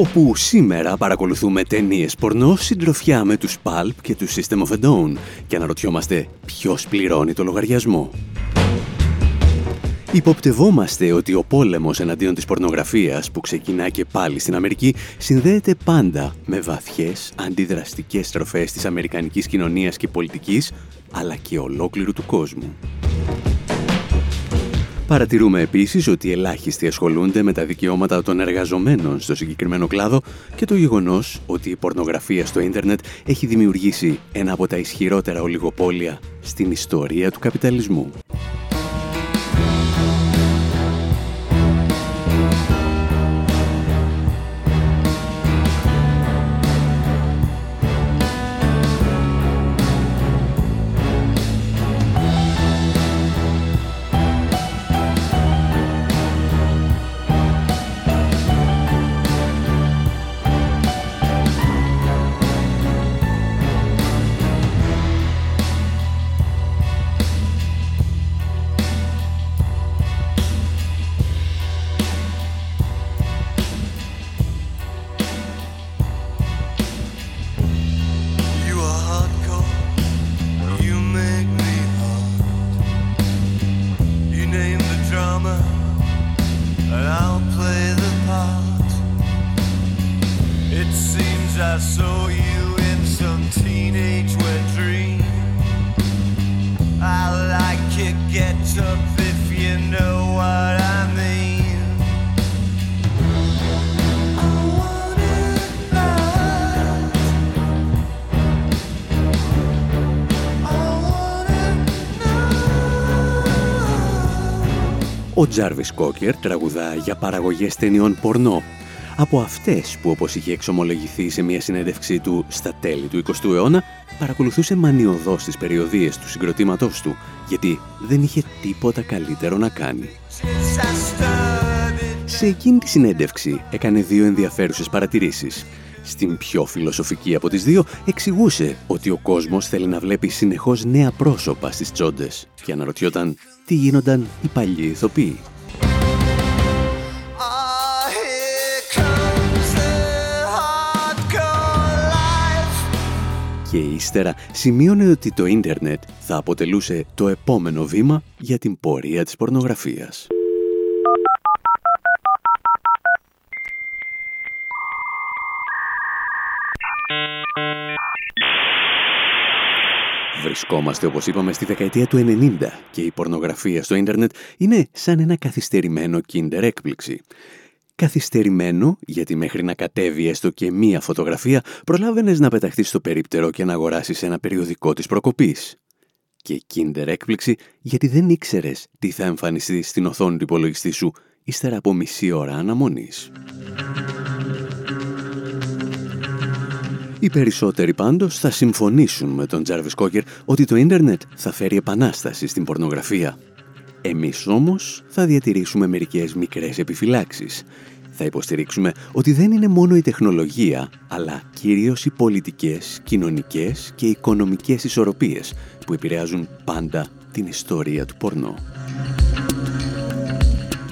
Όπου σήμερα παρακολουθούμε ταινίες πορνό συντροφιά με τους Pulp και τους System of a Down και αναρωτιόμαστε ποιος πληρώνει το λογαριασμό; Υποπτευόμαστε ότι ο πόλεμος εναντίον της πορνογραφίας που ξεκινά και πάλι στην Αμερική συνδέεται πάντα με βαθιές αντιδραστικές στροφές της αμερικανικής κοινωνίας και πολιτικής αλλά και ολόκληρου του κόσμου. Παρατηρούμε επίσης ότι ελάχιστοι ασχολούνται με τα δικαιώματα των εργαζομένων στο συγκεκριμένο κλάδο και το γεγονός ότι η πορνογραφία στο ίντερνετ έχει δημιουργήσει ένα από τα ισχυρότερα ολιγοπόλια στην ιστορία του καπιταλισμού. Ο Τζάρβις Κόκερ τραγουδά για παραγωγές ταινιών πορνό, από αυτές που όπως είχε εξομολογηθεί σε μια συνέντευξή του στα τέλη του 20ου αιώνα, παρακολουθούσε μανιωδώς τις περιοδίες του συγκροτήματός του, γιατί δεν είχε τίποτα καλύτερο να κάνει. Σε εκείνη τη συνέντευξη έκανε δύο ενδιαφέρουσες παρατηρήσεις. Στην πιο φιλοσοφική από τις δύο εξηγούσε ότι ο κόσμος θέλει να βλέπει συνεχώς νέα πρόσωπα στις τσόντες και αναρωτιόταν τι γίνονταν οι παλιοί ηθοποιοί; Και ύστερα σημείωνε ότι το ίντερνετ θα αποτελούσε το επόμενο βήμα για την πορεία της πορνογραφίας. Βρισκόμαστε, όπως είπαμε, στη δεκαετία του 90 και η πορνογραφία στο ίντερνετ είναι σαν ένα καθυστερημένο kinder έκπληξη. Καθυστερημένο, γιατί μέχρι να κατέβει έστω και μία φωτογραφία, προλάβαινες να πεταχτείς στο περίπτερο και να αγοράσεις ένα περιοδικό της προκοπής. Και kinder έκπληξη, γιατί δεν ήξερες τι θα εμφανιστεί στην οθόνη του υπολογιστή σου, ύστερα από μισή ώρα αναμονής. Οι περισσότεροι πάντως θα συμφωνήσουν με τον Τζάρβις Κόκερ ότι το ίντερνετ θα φέρει επανάσταση στην πορνογραφία. Εμείς όμως θα διατηρήσουμε μερικές μικρές επιφυλάξεις. Θα υποστηρίξουμε ότι δεν είναι μόνο η τεχνολογία, αλλά κυρίως οι πολιτικές, κοινωνικές και οικονομικές ισορροπίες που επηρεάζουν πάντα την ιστορία του πορνό.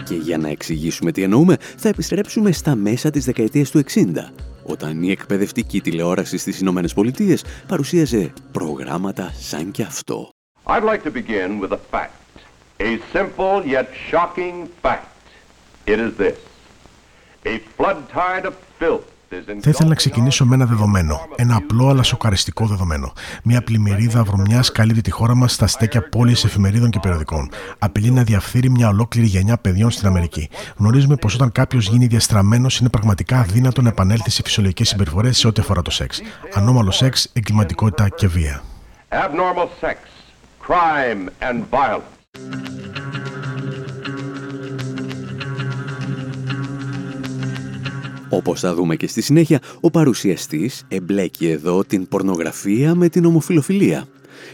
Και για να εξηγήσουμε τι εννοούμε, θα επιστρέψουμε στα μέσα της δεκαετίας του 60, όταν η εκπαιδευτική τηλεόραση στις Ηνωμένες Πολιτείες παρουσίαζε προγράμματα σαν και αυτό. I'd like to begin with a fact. A simple yet shocking fact. It is this. A flood tide of filth θα ήθελα να ξεκινήσω με ένα δεδομένο. Ένα απλό αλλά σοκαριστικό δεδομένο. Μια πλημμυρίδα βρωμιάς καλύπτει τη χώρα μας στα στέκια πόλης εφημερίδων και περιοδικών. Απειλεί να διαφθείρει μια ολόκληρη γενιά παιδιών στην Αμερική. Γνωρίζουμε πως όταν κάποιος γίνει διαστραμμένος, είναι πραγματικά αδύνατο να επανέλθει σε φυσιολογικές συμπεριφορές σε ό,τι αφορά το σεξ. Ανώμαλο σεξ, εγκληματικότητα και βία. Abnormal sex, crime and violence. Όπως θα δούμε και στη συνέχεια, ο παρουσιαστής εμπλέκει εδώ την πορνογραφία με την ομοφιλοφιλία.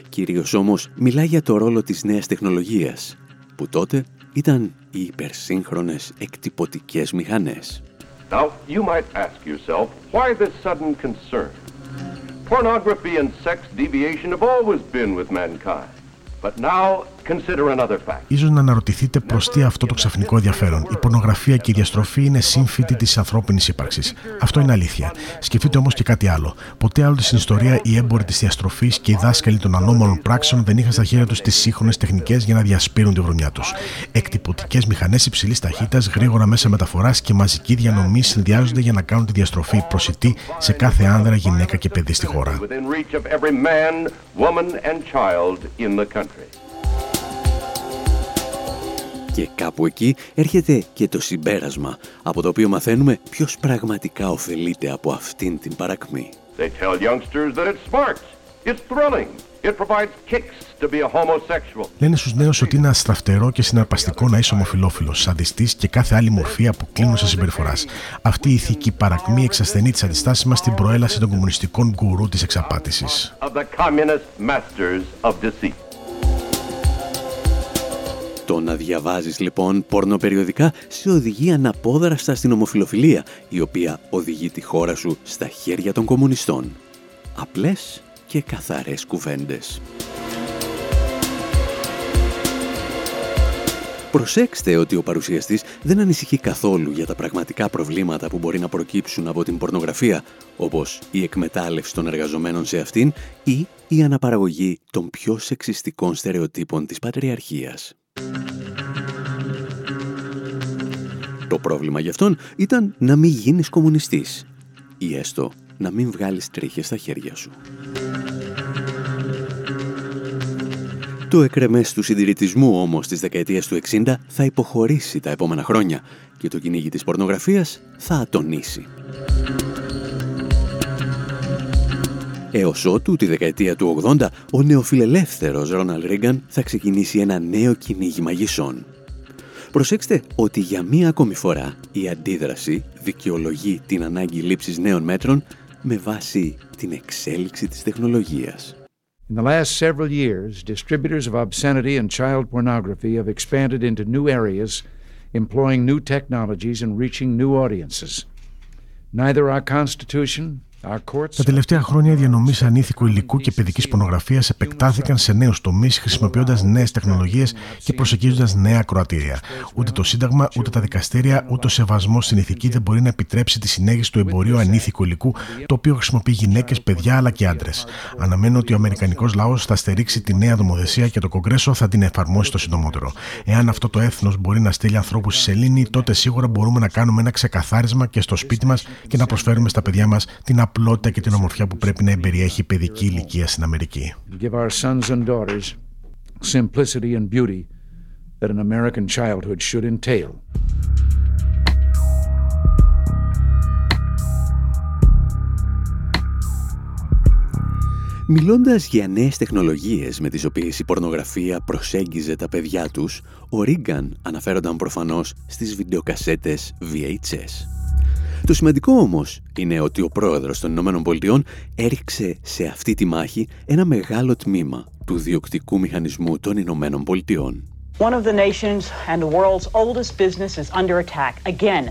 Κυρίως όμως μιλάει για το ρόλο της νέας τεχνολογίας, που τότε ήταν οι υπερσύγχρονες εκτυπωτικές μηχανές. Now, you might ask yourself, why this sudden concern? Pornography and sex deviation have always been with mankind. But now Ίσως να αναρωτηθείτε προς τι αυτό το ξαφνικό ενδιαφέρον. Η πορνογραφία και η διαστροφή είναι σύμφυτη της ανθρώπινης ύπαρξης. Αυτό είναι αλήθεια. Σκεφτείτε όμως και κάτι άλλο. Ποτέ άλλο στην ιστορία οι έμποροι της διαστροφής και οι δάσκαλοι των ανώμαλων πράξεων δεν είχαν στα χέρια τους τις σύγχρονες τεχνικές για να διασπείρουν τη βρωμιά τους. Εκτυπωτικές μηχανές υψηλής ταχύτητας, γρήγορα μέσα μεταφοράς και μαζική διανομή συνδυάζονται για να κάνουν τη διαστροφή προσιτή σε κάθε άνδρα, γυναίκα και παιδί στη χώρα. Και κάπου εκεί έρχεται και το συμπέρασμα, από το οποίο μαθαίνουμε ποιος πραγματικά ωφελείται από αυτήν την παρακμή. Λένε στους νέους ότι είναι αστραφτερό και συναρπαστικό να είσαι ομοφιλόφιλος, σαντιστής και κάθε άλλη μορφή αποκλίνουσα συμπεριφοράς. Αυτή η ηθική παρακμή εξασθενεί τις αντιστάσεις μας στην προέλαση των κομμουνιστικών γκουρού της εξαπάτησης. Το να διαβάζεις λοιπόν πορνοπεριοδικά σε οδηγεί αναπόδραστα στην ομοφιλοφιλία, η οποία οδηγεί τη χώρα σου στα χέρια των κομμουνιστών. Απλές και καθαρές κουβέντες. Προσέξτε ότι ο παρουσιαστής δεν ανησυχεί καθόλου για τα πραγματικά προβλήματα που μπορεί να προκύψουν από την πορνογραφία, όπως η εκμετάλλευση των εργαζομένων σε αυτήν ή η αναπαραγωγή των πιο σεξιστικών στερεοτύπων της πατριαρχίας. Το πρόβλημα γι' αυτόν ήταν να μην γίνεις κομμουνιστής ή έστω να μην βγάλεις τρίχες στα χέρια σου. Το εκρεμές του συντηρητισμού όμως της δεκαετίας του 60 θα υποχωρήσει τα επόμενα χρόνια και το κυνήγι της πορνογραφίας θα ατονίσει. Έως ότου τη δεκαετία του 80, ο νεοφιλελεύθερος Ρόναλ Ρίγκαν θα ξεκινήσει ένα νέο κυνήγι μαγισσών. Προσέξτε ότι για μία ακόμη φορά η αντίδραση δικαιολογεί την ανάγκη λήψης νέων μέτρων με βάση την εξέλιξη της τεχνολογίας. In the last several years, distributors of obscenity and child pornography have expanded into new areas, employing new technologies and reaching new audiences. Neither our Constitution τα τελευταία χρόνια οι διανομής ανήθικου υλικού και παιδικής πορνογραφίας επεκτάθηκαν σε νέους τομείς χρησιμοποιώντας νέες τεχνολογίες και προσεγγίζοντας νέα ακροατήρια. Ούτε το Σύνταγμα, ούτε τα δικαστήρια, ούτε ο σεβασμός στην ηθική δεν μπορεί να επιτρέψει τη συνέχιση του εμπορίου ανήθικου υλικού, το οποίο χρησιμοποιεί γυναίκες, παιδιά αλλά και άντρες. Αναμένω ότι ο Αμερικανικός λαός θα στηρίξει τη νέα νομοθεσία και το Κογκρέσο θα την εφαρμόσει το συντομότερο. Εάν αυτό το έθνος μπορεί να στείλει ανθρώπους στη σελήνη, τότε σίγουρα μπορούμε να κάνουμε ένα ξεκαθάρισμα και στο σπίτι μας και να προσφέρουμε στα παιδιά μας την απλότητα και την ομορφιά που πρέπει να εμπεριέχει η παιδική ηλικία στην Αμερική. Μιλώντας για νέες τεχνολογίες με τις οποίες η πορνογραφία προσέγγιζε τα παιδιά τους, ο Ρίγκαν αναφέρονταν προφανώς στις βιντεοκασέτες VHS. Το σημαντικό όμως είναι ότι ο πρόεδρος των Ηνωμένων Πολιτειών έριξε σε αυτή τη μάχη ένα μεγάλο τμήμα του διοκτικού μηχανισμού των Ηνωμένων Πολιτειών. One of the nation's and the world's oldest business is under attack again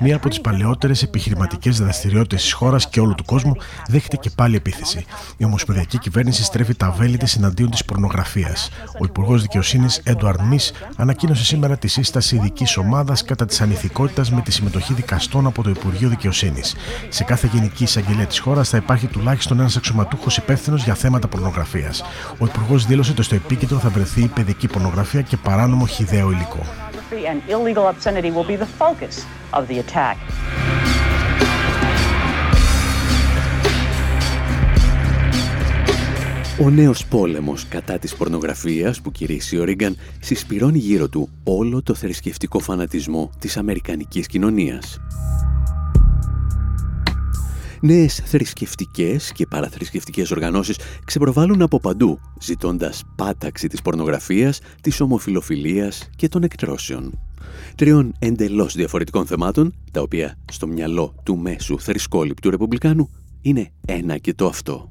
Μία από τις παλαιότερες επιχειρηματικές δραστηριότητες της χώρας και όλου του κόσμου δέχεται και πάλι επίθεση. Η Ομοσπονδιακή Κυβέρνηση στρέφει τα βέλη της εναντίον της πορνογραφίας. Ο Υπουργός Δικαιοσύνης, Έντουαρντ Μις, ανακοίνωσε σήμερα τη σύσταση ειδικής ομάδας κατά της ανηθικότητας με τη συμμετοχή δικαστών από το Υπουργείο Δικαιοσύνης. Σε κάθε γενική εισαγγελία της χώρας θα υπάρχει τουλάχιστον ένας αξιωματούχος υπεύθυνος για θέματα πορνογραφίας. Ο Υπουργός δήλωσε ότι στο επίκεντρο θα βρεθεί η παιδική πορνογραφία και παράνομο χιδαίο υλικό and illegal obscenity will be the focus of the attack. Ο νέος πόλεμος κατά της πορνογραφίας που κηρύσσει ο Ρίγκαν συσπηρώνει γύρω του όλο το θρησκευτικό φανατισμό της αμερικανικής κοινωνίας. Νέες θρησκευτικές και παραθρησκευτικές οργανώσεις ξεπροβάλλουν από παντού, ζητώντας πάταξη της πορνογραφίας, της ομοφιλοφιλίας και των εκτρώσεων. Τριών εντελώς διαφορετικών θεμάτων, τα οποία στο μυαλό του μέσου θρησκόληπτου Ρεπουμπλικάνου είναι ένα και το αυτό.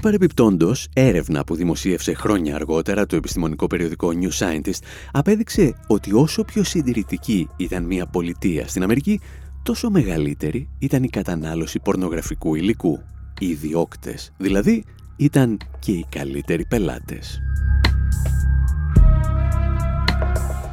Παρεπιπτόντος, έρευνα που δημοσίευσε χρόνια αργότερα το επιστημονικό περιοδικό New Scientist απέδειξε ότι όσο πιο συντηρητική ήταν μια πολιτεία στην Αμερική, τόσο μεγαλύτερη ήταν η κατανάλωση πορνογραφικού υλικού. Οι ιδιόκτες, δηλαδή, ήταν και οι καλύτεροι πελάτες.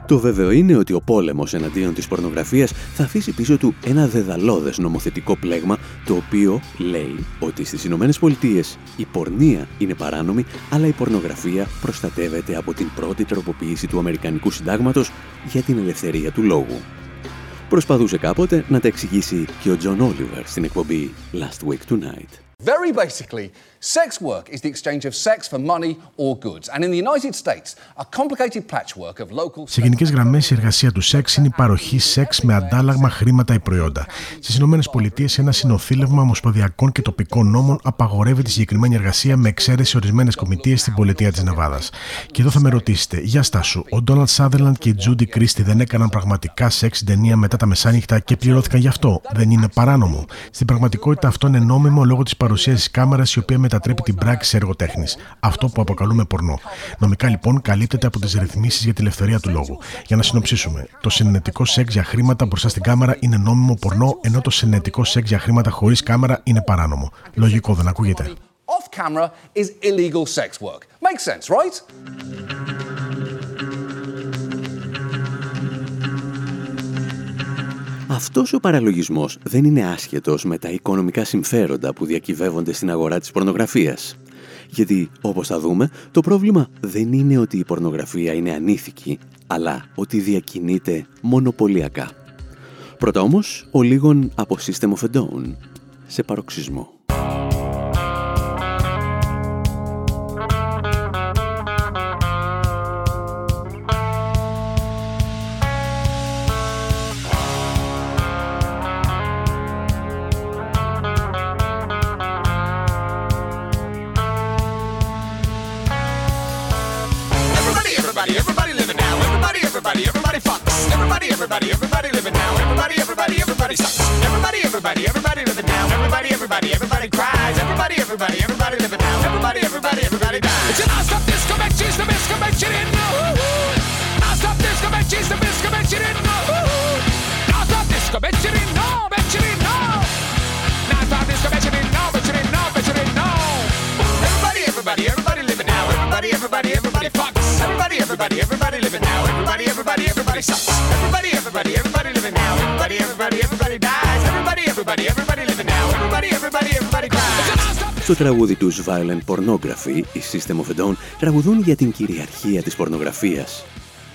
Το βέβαιο είναι ότι ο πόλεμος εναντίον της πορνογραφίας θα αφήσει πίσω του ένα δαιδαλώδες νομοθετικό πλέγμα το οποίο λέει ότι στις Ηνωμένες Πολιτείες η πορνεία είναι παράνομη αλλά η πορνογραφία προστατεύεται από την πρώτη τροποποίηση του Αμερικανικού Συντάγματος για την ελευθερία του λόγου. Προσπαθούσε κάποτε να τα εξηγήσει και ο Τζον Όλιβερ στην εκπομπή Last Week Tonight. Very basically, sex work is the exchange of sex for money or goods. And in the United States, a complicated patchwork of local... Σε γενικές γραμμές, η εργασία του σεξ είναι η παροχή σεξ με αντάλλαγμα χρήματα ή προϊόντα. Στις ΗΠΑ, ένα συνοθήλευμα ομοσπονδιακών και τοπικών νόμων απαγορεύει τη συγκεκριμένη εργασία με εξαίρεση ορισμένες κομιτείες στην πολιτεία της Νεβάδας. Και εδώ θα με ρωτήσετε, για στάσου, ο Ντόναλτ Σάδερλαντ και η Τζούντι Κρίστη δεν έκαναν πραγματικά σεξ στην ταινία μετά τα μεσάνυχτα και πληρώθηκαν γι' αυτό; Δεν είναι παράνομο. Στην πραγματικότητα αυτό είναι νόμιμο λόγω της παρουσίαση κάμερας η οποία μετατρέπει την πράξη σε έργο τέχνη. Αυτό που αποκαλούμε πορνό. Νομικά λοιπόν καλύπτεται από τις ρυθμίσεις για τη ελευθερία του λόγου. Για να συνοψίσουμε, το συνενετικό σεξ για χρήματα μπροστά στην κάμερα είναι νόμιμο πορνό, ενώ το συνενετικό σεξ για χρήματα χωρίς κάμερα είναι παράνομο. Λογικό, δεν ακούγεται; Off camera is illegal sex work. Makes sense, right? Αυτός ο παραλογισμός δεν είναι άσχετος με τα οικονομικά συμφέροντα που διακυβεύονται στην αγορά της πορνογραφίας. Γιατί, όπως θα δούμε, το πρόβλημα δεν είναι ότι η πορνογραφία είναι ανήθικη, αλλά ότι διακινείται μονοπωλιακά. Πρώτα όμως, ο λίγον από System of a Down, σε παροξισμό. everybody, everybody living now. Everybody, everybody, everybody sucks. Everybody, everybody, everybody living now. Everybody, everybody, everybody cries. Everybody, everybody, everybody living now. Everybody, everybody, everybody dies. It's an I stop this convention, the best convention in the I stop this convention, the best convention in the I stop this convention in the convention in the I stop this convention in the convention in the convention in the Everybody, everybody, everybody living now. Everybody, everybody, everybody fucks. Everybody, everybody, everybody living now. Everybody, everybody, everybody sucks. Everybody Στο τραγούδι τους Violent Pornography, οι System of a Down τραγουδούν για την κυριαρχία της πορνογραφίας.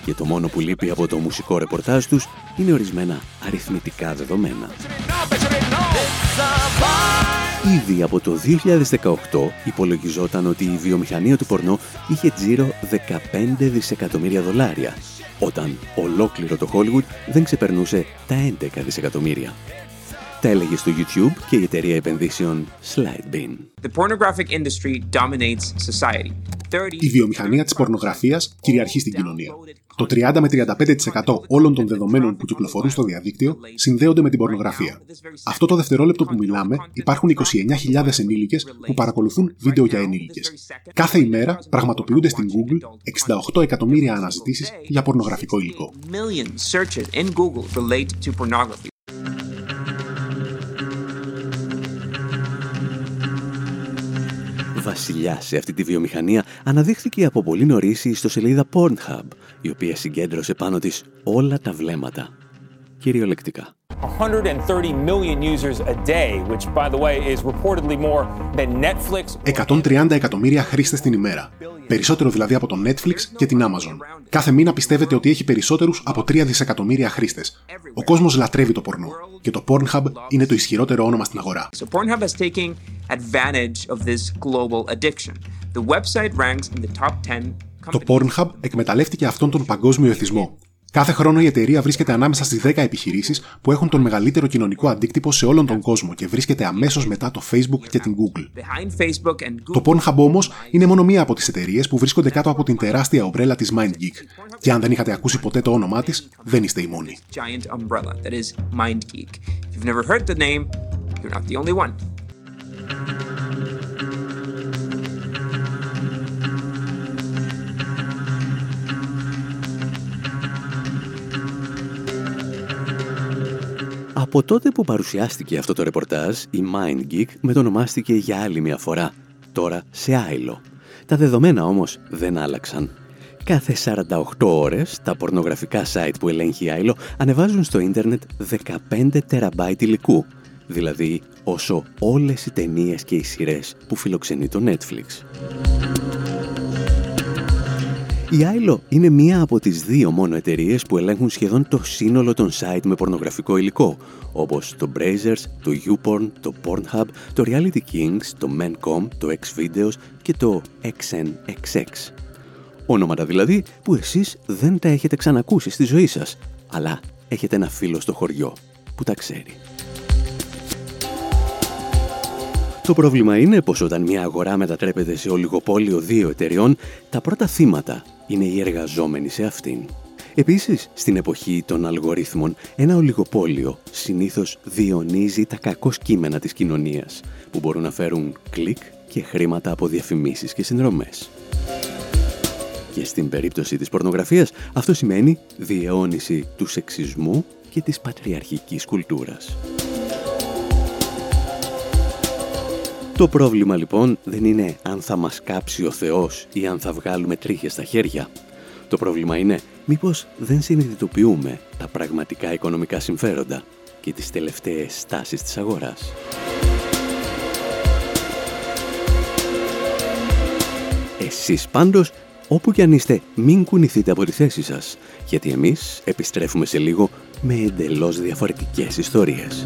Και το μόνο που λείπει από το μουσικό ρεπορτάζ τους είναι ορισμένα αριθμητικά δεδομένα. Ήδη από το 2018 υπολογιζόταν ότι η βιομηχανία του πορνό είχε τζίρο 15 δισεκατομμύρια δολάρια, όταν ολόκληρο το Hollywood δεν ξεπερνούσε τα 11 δισεκατομμύρια. Τα έλεγε στο YouTube και η εταιρεία επενδύσεων Slidebean. The pornographic industry dominates society. Η βιομηχανία της πορνογραφίας κυριαρχεί στην κοινωνία. Το 30 με 35% όλων των δεδομένων που κυκλοφορούν στο διαδίκτυο συνδέονται με την πορνογραφία. Αυτό το δευτερόλεπτο που μιλάμε υπάρχουν 29.000 ενήλικες που παρακολουθούν βίντεο για ενήλικες. Κάθε ημέρα πραγματοποιούνται στην Google 68 εκατομμύρια αναζητήσεις για πορνογραφικό υλικό βασιλιά σε αυτή τη βιομηχανία αναδείχθηκε από πολύ νωρίς η ιστοσελίδα Pornhub, η οποία συγκέντρωσε πάνω της όλα τα βλέμματα. Κυριολεκτικά. 130 million users a day, which by the way is reportedly more than Netflix. 130 εκατομμύρια χρήστες την ημέρα. Περισσότερο δηλαδή από το Netflix και την Amazon. Κάθε μήνα πιστεύετε ότι έχει περισσότερους από 3 δισεκατομμύρια χρήστες. Ο κόσμος λατρεύει το πορνό και το Pornhub είναι το ισχυρότερο όνομα στην αγορά. So Pornhub is taking advantage of this global addiction. The website ranks in the top 10 το Pornhub εκμεταλλεύτηκε αυτόν τον παγκόσμιο εθισμό Κάθε χρόνο η εταιρεία βρίσκεται ανάμεσα στις 10 επιχειρήσεις που έχουν τον μεγαλύτερο κοινωνικό αντίκτυπο σε όλον τον κόσμο και βρίσκεται αμέσως μετά το Facebook και την Google. Το Pornhub όμως είναι μόνο μία από τις εταιρείες που βρίσκονται κάτω από την τεράστια ομπρέλα της MindGeek. Και αν δεν είχατε ακούσει ποτέ το όνομά της, δεν είστε οι μόνοι. You're not the only one. Από τότε που παρουσιάστηκε αυτό το ρεπορτάζ, η Mind Geek μετονομάστηκε για άλλη μια φορά, τώρα σε άϊλο. Τα δεδομένα όμως δεν άλλαξαν. Κάθε 48 ώρες τα πορνογραφικά site που ελέγχει η Άιλο ανεβάζουν στο ίντερνετ 15 τεραμπάιτ υλικού, δηλαδή όσο όλες οι ταινίες και οι σειρές που φιλοξενεί το Netflix. Η Άιλο είναι μία από τις δύο μόνο εταιρείες που ελέγχουν σχεδόν το σύνολο των site με πορνογραφικό υλικό, όπως το Brazers, το YouPorn, το Pornhub, το Reality Kings, το Mencom, το Xvideos και το XNXX. Ονόματα δηλαδή που εσείς δεν τα έχετε ξανακούσει στη ζωή σας, αλλά έχετε ένα φίλο στο χωριό που τα ξέρει. Το πρόβλημα είναι πως όταν μια αγορά μετατρέπεται σε ολιγοπόλιο δύο εταιριών, τα πρώτα θύματα είναι οι εργαζόμενοι σε αυτήν. Επίσης, στην εποχή των αλγορίθμων, ένα ολιγοπόλιο συνήθως διονύζει τα κακό κείμενα της κοινωνίας, που μπορούν να φέρουν κλικ και χρήματα από διαφημίσεις και συνδρομές. Και στην περίπτωση της πορνογραφίας, αυτό σημαίνει διαιώνιση του σεξισμού και της πατριαρχικής κουλτούρας. Το πρόβλημα λοιπόν δεν είναι αν θα μας κάψει ο Θεός ή αν θα βγάλουμε τρίχες στα χέρια. Το πρόβλημα είναι μήπως δεν συνειδητοποιούμε τα πραγματικά οικονομικά συμφέροντα και τις τελευταίες στάσεις της αγοράς. Εσείς πάντως, όπου κι αν είστε, μην κουνηθείτε από τη θέση σας, γιατί εμείς επιστρέφουμε σε λίγο με εντελώς διαφορετικές ιστορίες.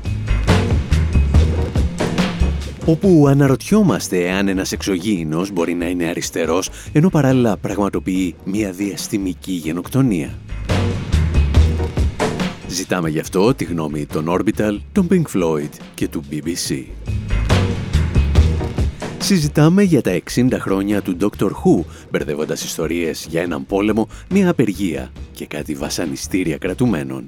Όπου αναρωτιόμαστε εάν ένας εξωγήινος μπορεί να είναι αριστερός, ενώ παράλληλα πραγματοποιεί μια διαστημική γενοκτονία. Ζητάμε γι' αυτό τη γνώμη των Orbital, των Pink Floyd και του BBC. Συζητάμε για τα 60 χρόνια του Dr. Who, μπερδεύοντας ιστορίες για έναν πόλεμο, μια απεργία και κάτι βασανιστήρια κρατουμένων.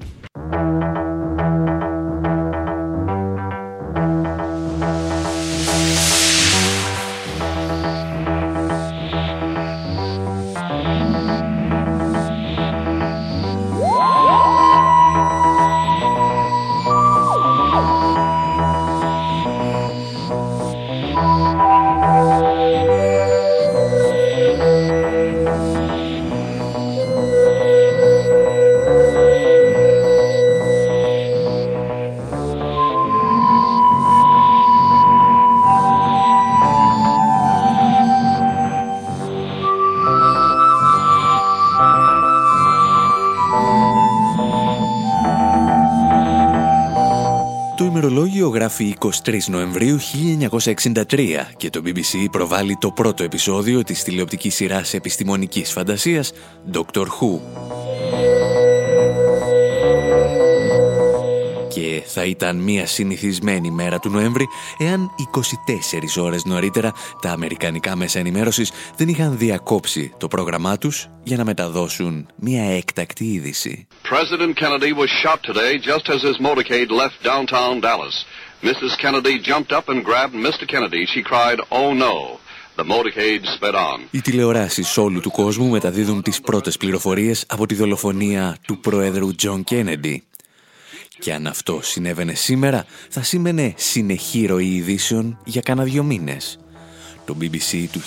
Γράφει 23 Νοεμβρίου 1963 και το BBC προβάλλει το πρώτο επεισόδιο της τηλεοπτικής σειράς επιστημονικής φαντασίας Doctor Who. Και θα ήταν μια συνηθισμένη μέρα του Νοέμβρη εάν 24 ώρες νωρίτερα τα αμερικανικά μέσα ενημέρωσης δεν είχαν διακόψει το πρόγραμμά τους για να μεταδώσουν μια έκτακτη είδηση. President Kennedy was shot today just as his motorcade left downtown Dallas. Mrs. Kennedy jumped up and grabbed Mr. Kennedy. She cried, oh no. The motorcade sped on. Οι τηλεοράσεις όλου του κόσμου μεταδίδουν τις πρώτες πληροφορίες από τη δολοφονία του πρόεδρου Τζον Κένεντι. Και αν αυτό συνέβαινε σήμερα, θα σήμαινε συνεχή ροή ειδήσεων για κάνα δυο μήνες. Το BBC του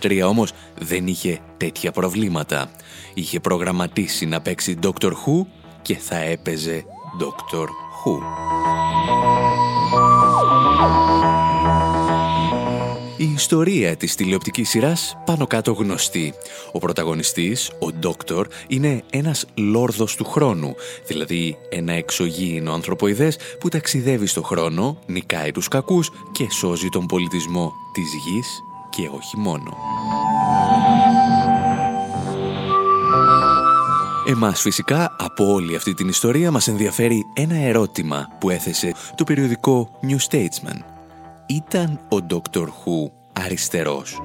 1963 όμως δεν είχε τέτοια προβλήματα. Είχε προγραμματίσει να παίξει Doctor Who και θα έπαιζε Doctor Who. Η ιστορία της τηλεοπτικής σειράς πάνω κάτω γνωστή. Ο πρωταγωνιστής, ο Ντόκτορ, είναι ένας λόρδος του χρόνου, δηλαδή ένα εξωγήινο ανθρωποειδές που ταξιδεύει στο χρόνο, νικάει τους κακούς και σώζει τον πολιτισμό της γης και όχι μόνο. Εμάς φυσικά από όλη αυτή την ιστορία μας ενδιαφέρει ένα ερώτημα που έθεσε το περιοδικό New Statesman. Ήταν ο Dr. Who αριστερός;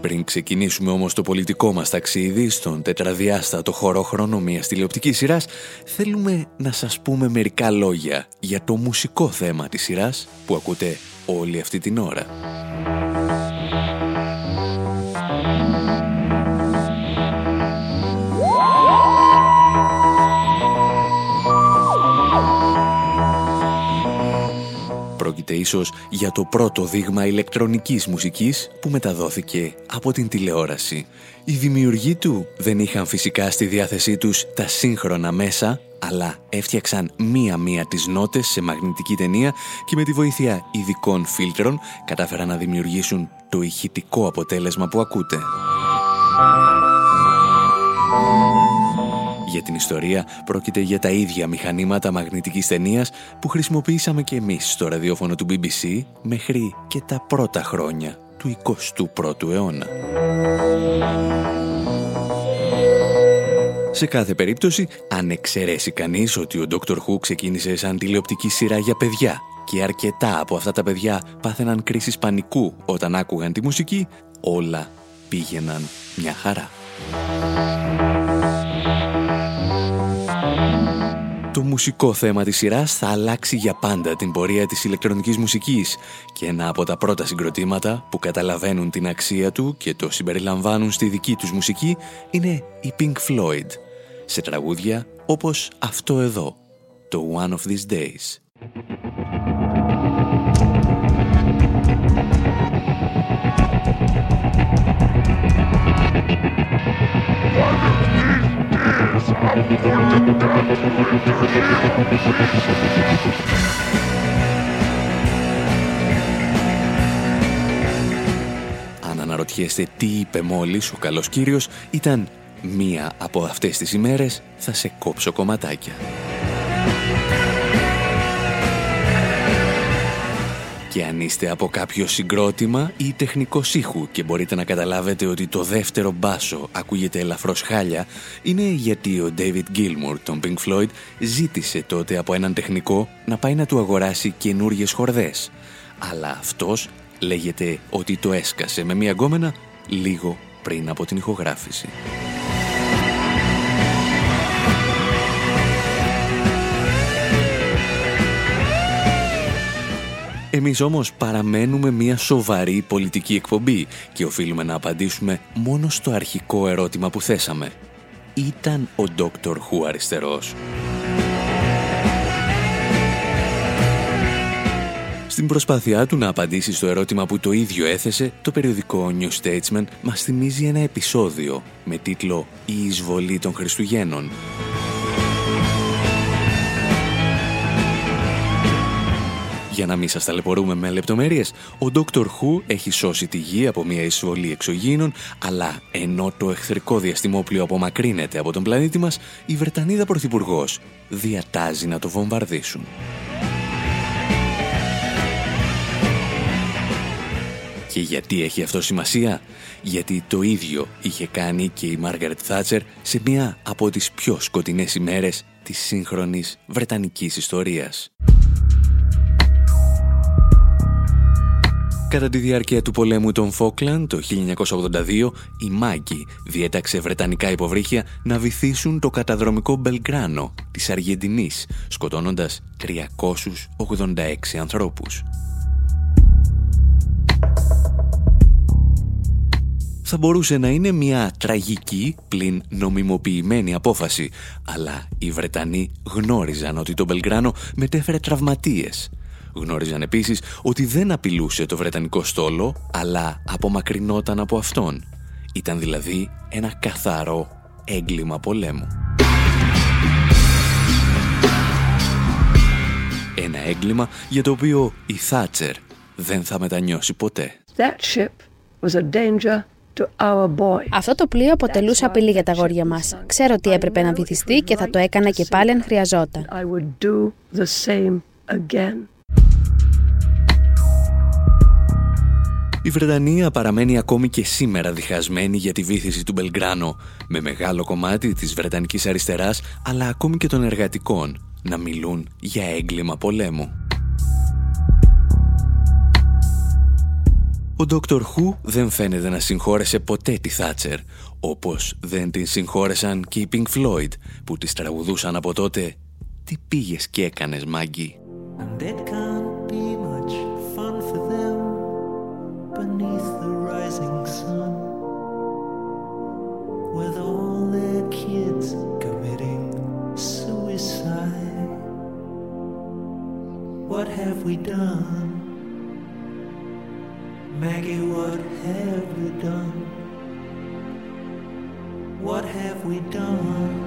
Πριν ξεκινήσουμε όμως το πολιτικό μας ταξίδι στον τετραδιάστατο χώρο χρόνο μιας τηλεοπτικής σειράς, θέλουμε να σας πούμε μερικά λόγια για το μουσικό θέμα της σειράς που ακούτε όλη αυτή την ώρα. Πρόκειται ίσως για το πρώτο δείγμα ηλεκτρονικής μουσικής που μεταδόθηκε από την τηλεόραση. Οι δημιουργοί του δεν είχαν φυσικά στη διάθεσή τους τα σύγχρονα μέσα, αλλά έφτιαξαν μία-μία τις νότες σε μαγνητική ταινία και με τη βοήθεια ειδικών φίλτρων κατάφεραν να δημιουργήσουν το ηχητικό αποτέλεσμα που ακούτε. Για την ιστορία πρόκειται για τα ίδια μηχανήματα μαγνητικής ταινίας που χρησιμοποιήσαμε και εμείς στο ραδιόφωνο του BBC μέχρι και τα πρώτα χρόνια του 21ου αιώνα. Σε κάθε περίπτωση, αν εξαιρέσει κανείς ότι ο Dr. Who ξεκίνησε σαν τηλεοπτική σειρά για παιδιά και αρκετά από αυτά τα παιδιά πάθαιναν κρίσεις πανικού όταν άκουγαν τη μουσική, όλα πήγαιναν μια χαρά. Το μουσικό θέμα της σειράς θα αλλάξει για πάντα την πορεία της ηλεκτρονικής μουσικής και ένα από τα πρώτα συγκροτήματα που καταλαβαίνουν την αξία του και το συμπεριλαμβάνουν στη δική τους μουσική είναι η Pink Floyd, σε τραγούδια όπως αυτό εδώ, το One of These Days. Αν αναρωτιέστε τι είπε μόλις ο καλός κύριος, ήταν μία από αυτές τις ημέρες θα σε κόψω κομματάκια. Και αν είστε από κάποιο συγκρότημα ή τεχνικό ήχου και μπορείτε να καταλάβετε ότι το δεύτερο μπάσο ακούγεται ελαφρώς χάλια, είναι γιατί ο David Gilmour, τον Pink Floyd, ζήτησε τότε από έναν τεχνικό να πάει να του αγοράσει καινούριες χορδές. Αλλά αυτός λέγεται ότι το έσκασε με μια γκόμενα λίγο πριν από την ηχογράφηση. Εμείς όμως παραμένουμε μια σοβαρή πολιτική εκπομπή και οφείλουμε να απαντήσουμε μόνο στο αρχικό ερώτημα που θέσαμε. Ήταν ο Dr. Who αριστερός; Στην προσπάθειά του να απαντήσει στο ερώτημα που το ίδιο έθεσε, το περιοδικό New Statesman μας θυμίζει ένα επεισόδιο με τίτλο «Η εισβολή των Χριστουγέννων» Για να μην σας ταλαιπωρούμε με λεπτομέρειες, ο Dr. Who έχει σώσει τη γη από μια εισβολή εξωγήινων, αλλά ενώ το εχθρικό διαστημόπλιο απομακρύνεται από τον πλανήτη μας, η Βρετανίδα Πρωθυπουργός διατάζει να το βομβαρδίσουν. Και γιατί έχει αυτό σημασία; Γιατί το ίδιο είχε κάνει και η Μάργαρετ Θάτσερ σε μία από τις πιο σκοτεινές ημέρες της σύγχρονης Βρετανικής ιστορίας. Κατά τη διάρκεια του πολέμου των Φόκλαν το 1982, η Μάγκη διέταξε βρετανικά υποβρύχια να βυθίσουν το καταδρομικό Μπελγκράνο της Αργεντινής, σκοτώνοντας 386 ανθρώπους. θα μπορούσε να είναι μια τραγική πλην νομιμοποιημένη απόφαση, αλλά οι Βρετανοί γνώριζαν ότι το Μπελγκράνο μετέφερε τραυματίες Γνώριζαν επίσης ότι δεν απειλούσε το Βρετανικό στόλο, αλλά απομακρυνόταν από αυτόν. Ήταν δηλαδή ένα καθαρό έγκλημα πολέμου. Ένα έγκλημα για το οποίο η Θάτσερ δεν θα μετανιώσει ποτέ. Αυτό το πλοίο αποτελούσε απειλή για τα αγόρια μας. Ξέρω ότι έπρεπε να βυθιστεί και θα το έκανα και πάλι αν χρειαζόταν. Η Βρετανία παραμένει ακόμη και σήμερα διχασμένη για τη βήθηση του Μπελγκράνο, με μεγάλο κομμάτι της Βρετανικής αριστεράς, αλλά ακόμη και των εργατικών, να μιλούν για έγκλημα πολέμου. Ο Dr. Who δεν φαίνεται να συγχώρεσε ποτέ τη Θάτσερ, όπως δεν την συγχώρεσαν και οι Pink Floyd, που τις τραγουδούσαν από τότε «Τι πήγες και έκανες, Μάγκη» have we done? Maggie, what have we done? What have we done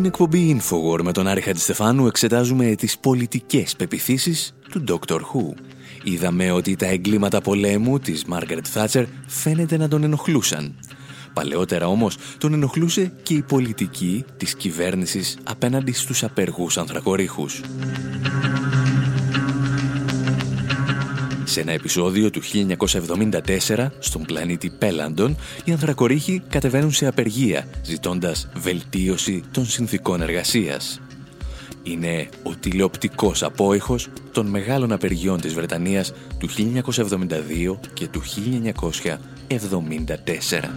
Στην εκπομπή Infowar με τον Άρη Χατζηστεφάνου εξετάζουμε τις πολιτικές πεπιθήσεις του Dr. Who. Είδαμε ότι τα εγκλήματα πολέμου της Μάργαρετ Θάτσερ φαίνεται να τον ενοχλούσαν. Παλαιότερα όμως τον ενοχλούσε και η πολιτική της κυβέρνησης απέναντι στους απεργούς ανθρακορίχους. Σε ένα επεισόδιο του 1974, στον πλανήτη Πέλαντον, οι ανθρακορίχοι κατεβαίνουν σε απεργία, ζητώντας βελτίωση των συνθήκων εργασίας. Είναι ο τηλεοπτικός απόϊχος των μεγάλων απεργιών της Βρετανίας του 1972 και του 1974.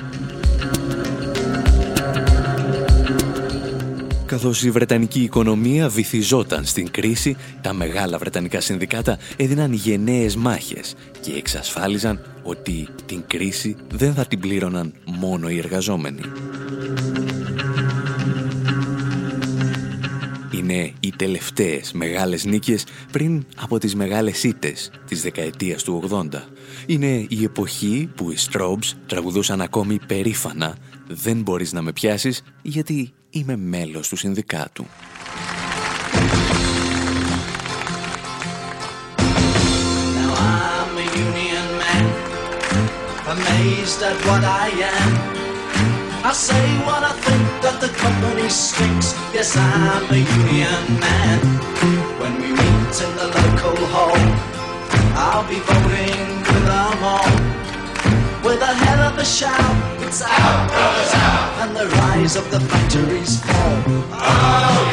Καθώς η Βρετανική οικονομία βυθιζόταν στην κρίση, τα μεγάλα Βρετανικά συνδικάτα έδιναν γενναίες μάχες και εξασφάλιζαν ότι την κρίση δεν θα την πλήρωναν μόνο οι εργαζόμενοι. Είναι οι τελευταίες μεγάλες νίκες πριν από τις μεγάλες ήττες της δεκαετίας του 80. Είναι η εποχή που οι Strobes τραγουδούσαν ακόμη περήφανα «Δεν μπορείς να με πιάσεις γιατί είμαι μέλος του συνδικάτου». amazed at what I am. I say what I think that the company stinks. Yes, I'm a union man. When we meet in the local hall, I'll be voting with them all. With a hell shout, it's out, brothers out, and the rise of the factories fall. Oh,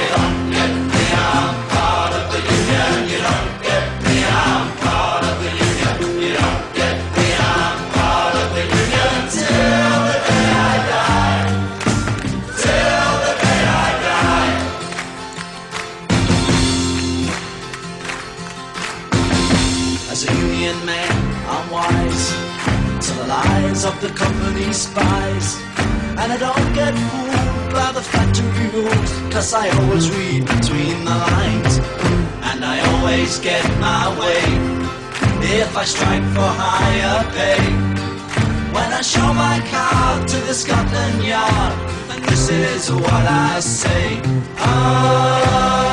spies. And I don't get fooled by the factory rules, cause I always read between the lines. And I always get my way if I strike for higher pay. When I show my card to the Scotland Yard, and this is what I say. Oh,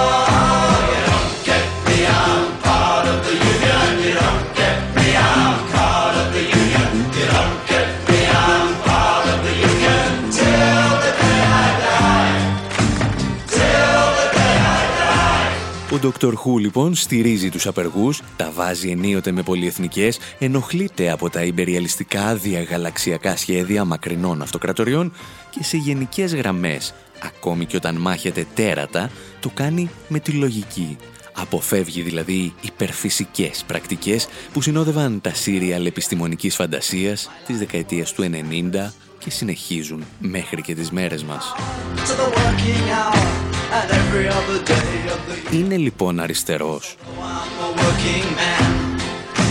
Ο Dr. Who λοιπόν στηρίζει τους απεργούς, τα βάζει ενίοτε με πολυεθνικές, ενοχλείται από τα υπεριαλιστικά διαγαλαξιακά σχέδια μακρινών αυτοκρατοριών και σε γενικές γραμμές, ακόμη και όταν μάχεται τέρατα, το κάνει με τη λογική. Αποφεύγει δηλαδή υπερφυσικές πρακτικές που συνόδευαν τα σύριαλ επιστημονικής φαντασίας της δεκαετίας του 90 και συνεχίζουν μέχρι και τις μέρες μας. To the working hour and every other day of the year. Είναι λοιπόν αριστερός. I'm a working man.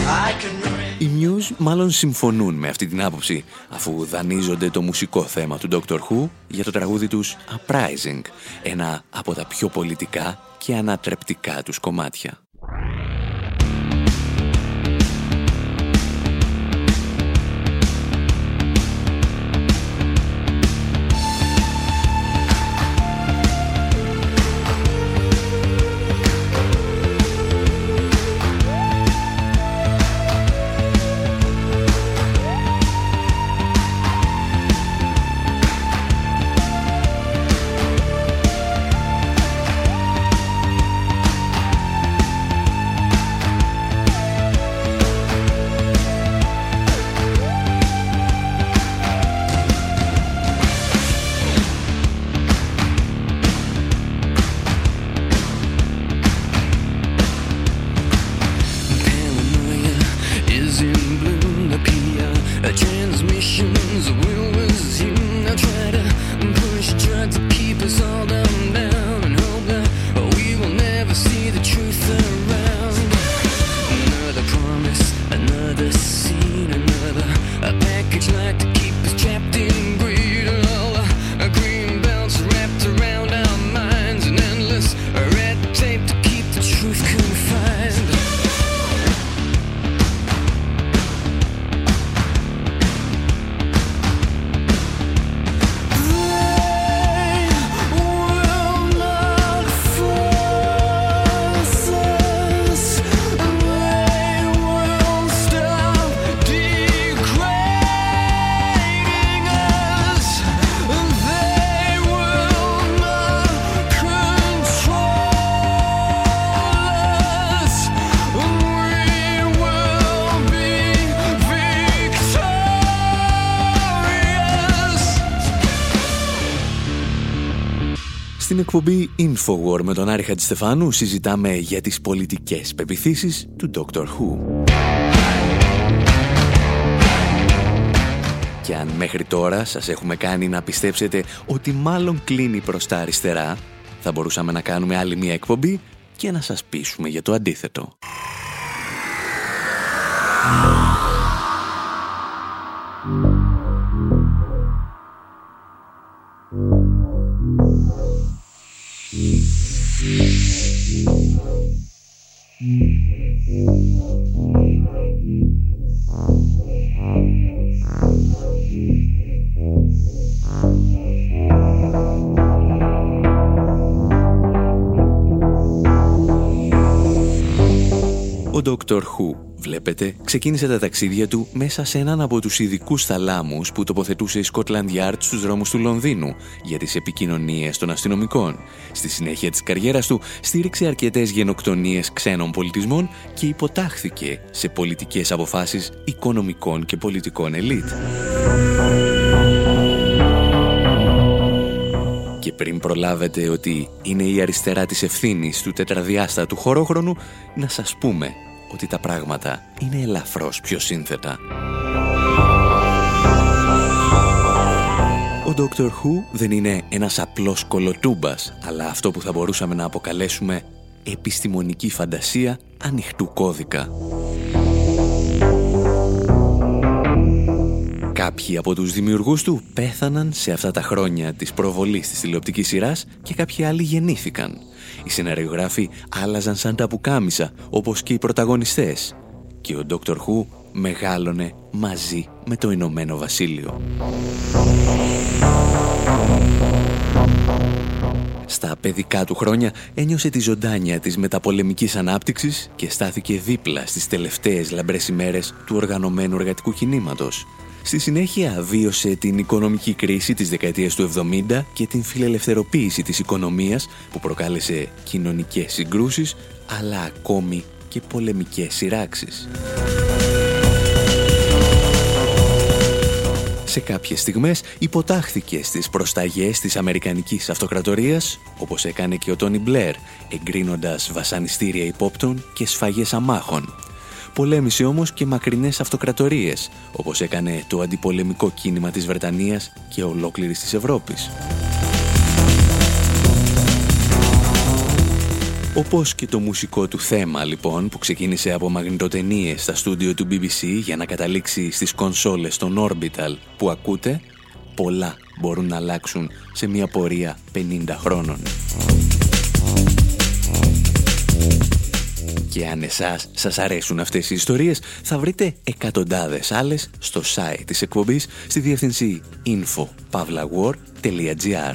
I can remain. Οι Muse μάλλον συμφωνούν με αυτή την άποψη, αφού δανείζονται το μουσικό θέμα του Doctor Who για το τραγούδι τους Uprising, ένα από τα πιο πολιτικά και ανατρεπτικά τους κομμάτια. better. Push tried to keep us all down. Infowar με τον Άρη Χατζηστεφάνου συζητάμε για τις πολιτικές πεπιθήσεις του Dr. Who. Και αν μέχρι τώρα σας έχουμε κάνει να πιστέψετε ότι μάλλον κλείνει προς τα αριστερά, θα μπορούσαμε να κάνουμε άλλη μια εκπομπή και να σας πείσουμε για το αντίθετο. Ο Dr. Who, βλέπετε, ξεκίνησε τα ταξίδια του μέσα σε έναν από τους ειδικούς θαλάμους που τοποθετούσε η Scotland Yard στους δρόμους του Λονδίνου για τις επικοινωνίες των αστυνομικών. Στη συνέχεια της καριέρας του στήριξε αρκετές γενοκτονίες ξένων πολιτισμών και υποτάχθηκε σε πολιτικές αποφάσεις οικονομικών και πολιτικών ελίτ. Και πριν προλάβετε ότι είναι η αριστερά της ευθύνης του τετραδιάστατου χωρόχρονου, να σας πούμε ότι τα πράγματα είναι ελαφρώς πιο σύνθετα. Ο Dr. Who δεν είναι ένας απλός κολοτούμπας, αλλά αυτό που θα μπορούσαμε να αποκαλέσουμε επιστημονική φαντασία ανοιχτού κώδικα. Κάποιοι από τους δημιουργούς του πέθαναν σε αυτά τα χρόνια της προβολής της τηλεοπτικής σειράς και κάποιοι άλλοι γεννήθηκαν. Οι σεναριογράφοι άλλαζαν σαν τα πουκάμισα, όπως και οι πρωταγωνιστές. Και ο Dr. Who μεγάλωνε μαζί με το Ηνωμένο Βασίλειο. Στα παιδικά του χρόνια ένιωσε τη ζωντάνια της μεταπολεμικής ανάπτυξης και στάθηκε δίπλα στις τελευταίες λαμπρές ημέρες του οργανωμένου εργατικού κινήματος. Στη συνέχεια βίωσε την οικονομική κρίση της δεκαετίας του 70 και την φιλελευθεροποίηση της οικονομίας που προκάλεσε κοινωνικές συγκρούσεις αλλά ακόμη και πολεμικές σειράξεις. Σε κάποιες στιγμές υποτάχθηκε στις προσταγές της Αμερικανικής Αυτοκρατορίας, όπως έκανε και ο Τόνι Μπλερ, εγκρίνοντας βασανιστήρια υπόπτων και σφαγές αμάχων, Πολέμησε όμως και μακρινές αυτοκρατορίες, όπως έκανε το αντιπολεμικό κίνημα της Βρετανίας και ολόκληρης της Ευρώπης. Όπως και το μουσικό του θέμα λοιπόν που ξεκίνησε από μαγνητοτενίες στα στούντιο του BBC για να καταλήξει στις κονσόλες των Orbital που ακούτε, πολλά μπορούν να αλλάξουν σε μια πορεία 50 χρόνων. Και αν εσάς σας αρέσουν αυτές οι ιστορίες, θα βρείτε εκατοντάδες άλλες στο site της εκπομπής στη διεύθυνση info.pavlawar.gr